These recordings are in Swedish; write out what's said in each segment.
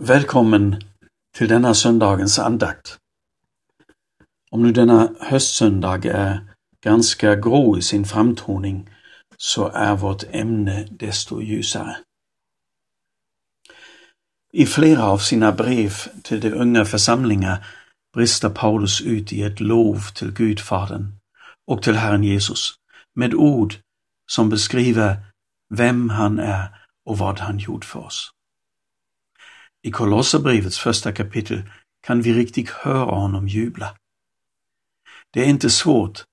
Välkommen till denna söndagens andakt. Om nu denna höstsöndag är ganska grå i sin framtoning så är vårt ämne desto ljusare. I flera av sina brev till de unga församlingar brister Paulus ut i ett lov till Gudfadern och till Herren Jesus med ord som beskriver vem han är och vad han gjort för oss. I Kolosserbrevets första kapitel kan vi riktigt höra honom jubla. Det är inte svårt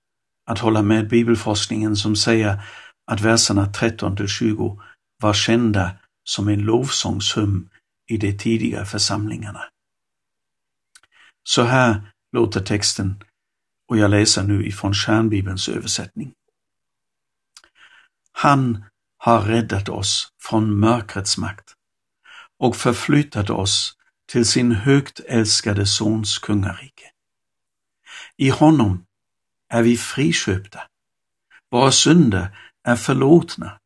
att hålla med bibelforskningen som säger att verserna 13 till 20 var kända som en lovsångshum i de tidiga församlingarna. Så här låter texten och jag läser nu ifrån Kärnbibelns översättning. Han har räddat oss från mörkrets makt och förflyttat oss till sin högt älskade Sons kungarike. I honom är vi friköpta. Våra synder är förlåtna.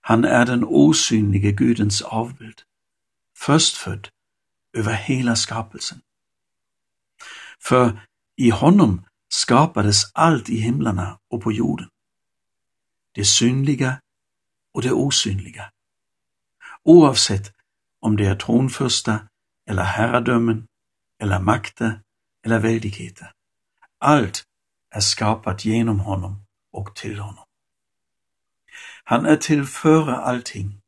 Han är den osynlige Gudens avbild, förstfödd över hela skapelsen. För i honom skapades allt i himlarna och på jorden. Det synliga och det osynliga oavsett om det är tronförsta eller herradömen eller makter eller väldigheter. Allt är skapat genom honom och till honom. Han är till före allting.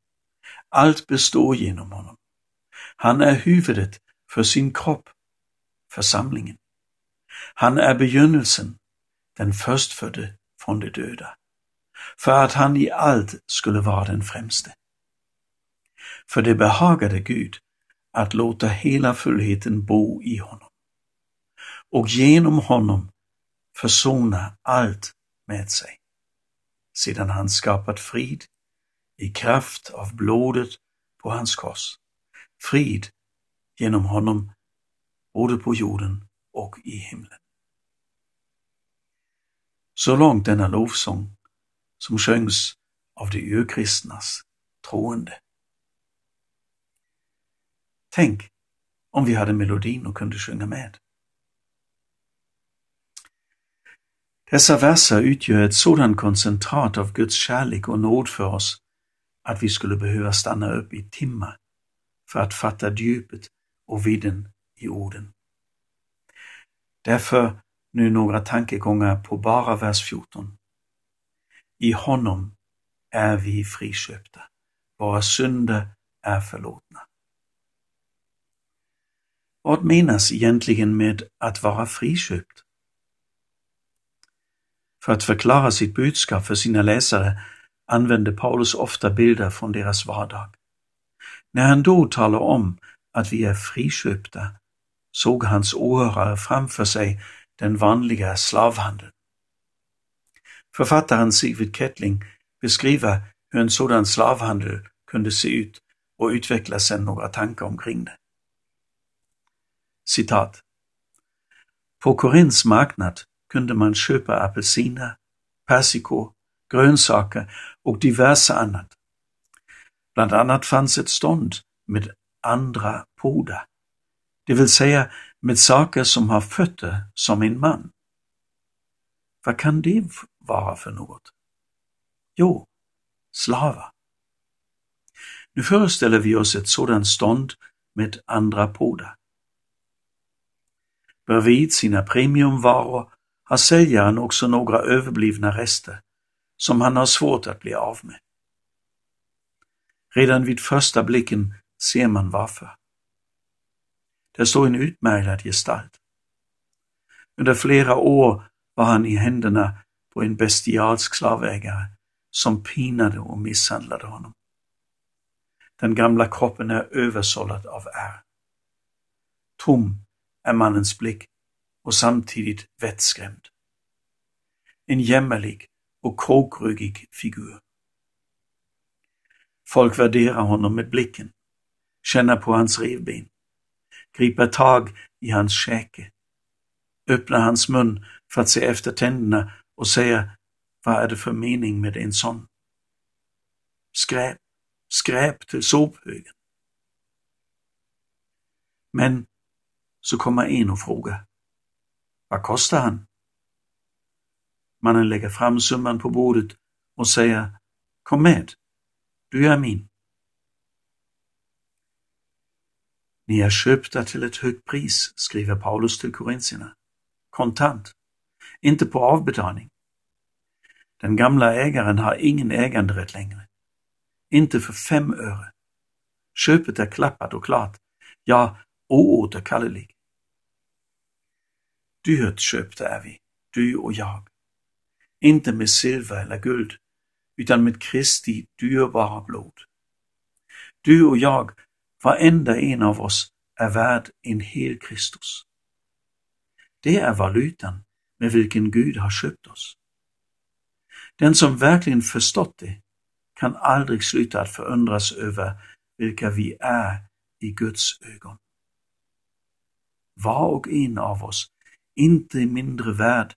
Allt består genom honom. Han är huvudet för sin kropp, församlingen. Han är begynnelsen, den förstfödde från de döda, för att han i allt skulle vara den främste. För det behagade Gud att låta hela fullheten bo i honom och genom honom försona allt med sig, sedan han skapat frid i kraft av blodet på hans kors. Frid genom honom både på jorden och i himlen. Så långt denna lovsång som sjöngs av de urkristnas troende. Tänk om vi hade melodin och kunde sjunga med. Dessa verser utgör ett sådant koncentrat av Guds kärlek och nåd för oss att vi skulle behöva stanna upp i timmar för att fatta djupet och vidden i orden. Därför nu några tankegångar på bara vers 14. I honom är vi friköpta. Våra synder är förlåtna. Vad menas egentligen med att vara friköpt? För att förklara sitt budskap för sina läsare använde Paulus ofta bilder från deras vardag. När han då talar om att vi är friköpta såg hans åhörare framför sig den vanliga slavhandeln. Författaren Sigrid Kettling beskriver hur en sådan slavhandel kunde se ut och utvecklar sedan några tankar omkring det. Citat. På Korinths marknad kunde man köpa apelsiner, persikor, grönsaker och diverse annat. Bland annat fanns ett stånd med andra poda, det vill säga med saker som har fötter som en man. Vad kan det vara för något? Jo, slavar. Nu föreställer vi oss ett sådant stånd med andra poda. Bredvid sina premiumvaror har säljaren också några överblivna rester som han har svårt att bli av med. Redan vid första blicken ser man varför. Där står en utmärglad gestalt. Under flera år var han i händerna på en bestialsk slavägare som pinade och misshandlade honom. Den gamla kroppen är översållad av ärr. Tom är mannens blick och samtidigt vettskrämd. En jämmerlig och krokryggig figur. Folk värderar honom med blicken, känner på hans revben, griper tag i hans käke, öppnar hans mun för att se efter tänderna och säger, vad är det för mening med en sån? Skräp, skräp till sophögen. Men så kommer en och frågar, vad kostar han? Mannen lägger fram summan på bordet och säger, kom med, du är min. Ni är köpta till ett högt pris, skriver Paulus till korintierna. Kontant, inte på avbetalning. Den gamla ägaren har ingen äganderätt längre. Inte för fem öre. Köpet är klappat och klart, ja, oåterkallelig. Dyrt köpta är vi, du och jag. Inte med silver eller guld, utan med Kristi dyrbara blod. Du och jag, varenda en av oss, är värd en hel Kristus. Det är valutan med vilken Gud har köpt oss. Den som verkligen förstått det kan aldrig sluta att förundras över vilka vi är i Guds ögon. Var och en av oss inte mindre värd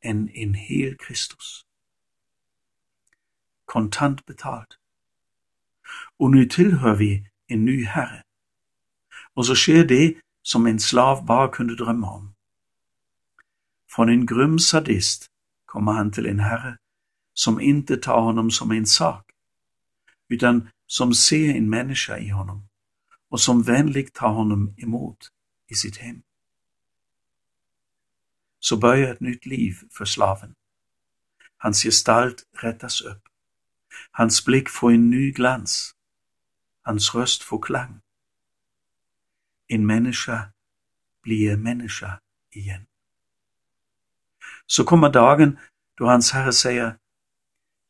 än en hel Kristus. Kontant betalt. Och nu tillhör vi en ny Herre. Och så sker det som en slav bara kunde drömma om. Från en grym sadist kommer han till en herre som inte tar honom som en sak, utan som ser en människa i honom och som vänligt tar honom emot i sitt hem. Så börjar ett nytt liv för slaven. Hans gestalt rättas upp. Hans blick får en ny glans. Hans röst får klang. En människa blir människa igen. Så kommer dagen då hans herre säger,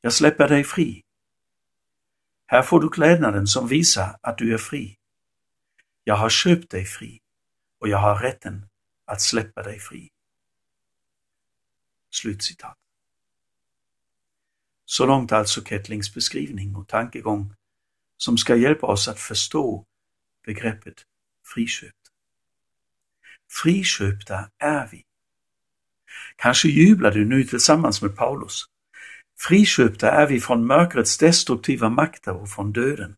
jag släpper dig fri. Här får du klädnaden som visar att du är fri. Jag har köpt dig fri och jag har rätten att släppa dig fri. Slutcitat. Så långt alltså Kettlings beskrivning och tankegång som ska hjälpa oss att förstå begreppet friköpt. Friköpta är vi. Kanske jublar du nu tillsammans med Paulus. Friköpta är vi från mörkrets destruktiva makter och från döden.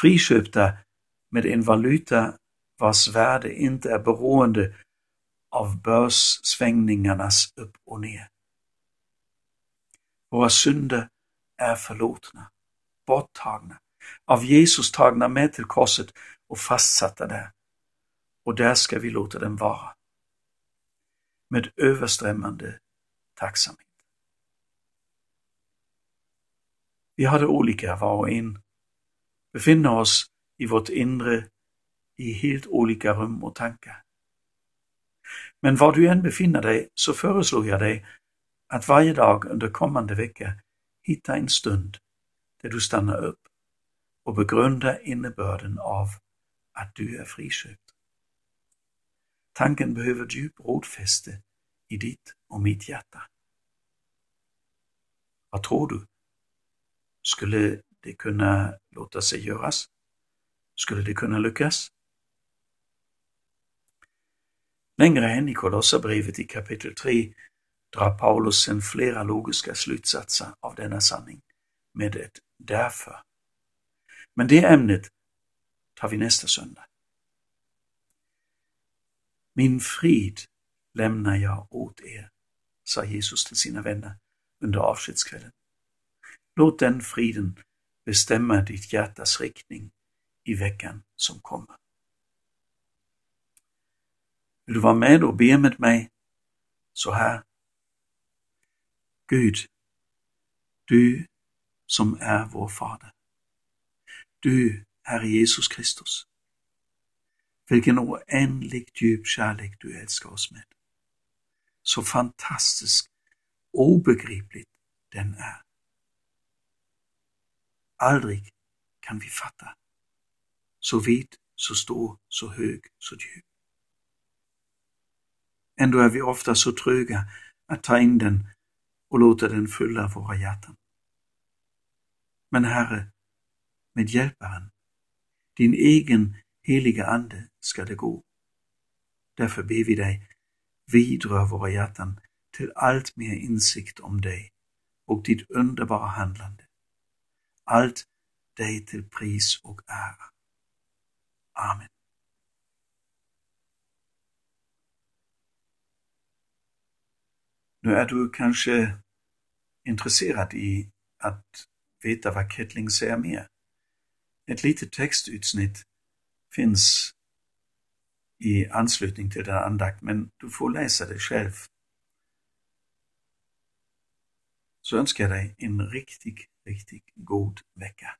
Friköpta med en valuta vars värde inte är beroende av börssvängningarnas upp och ner. Våra synder är förlåtna, borttagna, av Jesus tagna med till korset och fastsatta där. Och där ska vi låta dem vara. Med överströmmande tacksamhet. Vi har det olika var och en, befinner oss i vårt inre i helt olika rum och tankar. Men var du än befinner dig så föreslår jag dig att varje dag under kommande vecka hitta en stund där du stannar upp och begrundar innebörden av att du är friköpt. Tanken behöver djup rotfäste i ditt och mitt hjärta. Vad tror du? Skulle det kunna låta sig göras? Skulle det kunna lyckas? Längre än i Kolosserbrevet i kapitel 3 drar Paulus sen flera logiska slutsatser av denna sanning med ett därför. Men det ämnet tar vi nästa söndag. Min frid lämnar jag åt er, sa Jesus till sina vänner under avskedskvällen. Låt den friden bestämma ditt hjärtas riktning i veckan som kommer. Vill du vara med och be med mig så här? Gud, du som är vår Fader. Du, Herre Jesus Kristus. Vilken oändligt djup kärlek du älskar oss med. Så fantastisk, obegripligt den är. Aldrig kan vi fatta. Så vid, så stor, så hög, så djup. Ändå är vi ofta så tröga att ta in den och låta den fylla våra hjärtan. Men Herre, med Hjälparen, din egen heliga Ande ska det gå. Därför ber vi dig, vidrör våra hjärtan till allt mer insikt om dig och ditt underbara handlande. Allt dig till pris och ära. Amen. Nu är du kanske intresserad i att veta vad Kettling säger mer. Ett litet textutsnitt finns i anslutning till den andakt, men du får läsa det själv. Så önskar jag dig en riktigt, riktigt god vecka.